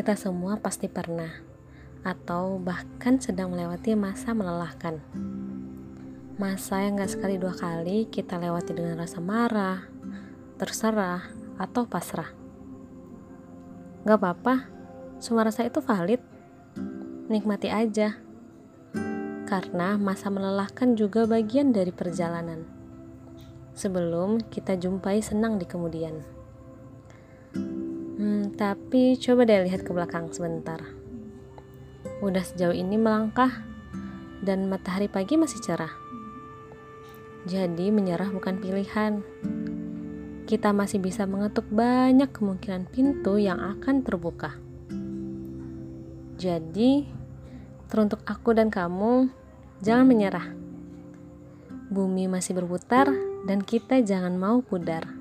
Kita semua pasti pernah, atau bahkan sedang melewati masa melelahkan. Masa yang gak sekali dua kali kita lewati dengan rasa marah, terserah, atau pasrah. Gak apa-apa, semua rasa itu valid. Nikmati aja. Karena masa melelahkan juga bagian dari perjalanan. Sebelum kita jumpai senang di kemudian. Tapi coba deh lihat ke belakang sebentar. Udah sejauh ini melangkah dan matahari pagi masih cerah. Jadi menyerah bukan pilihan. Kita masih bisa mengetuk banyak kemungkinan pintu yang akan terbuka. Jadi, teruntuk aku dan kamu, jangan menyerah. Bumi masih berputar dan kita jangan mau pudar.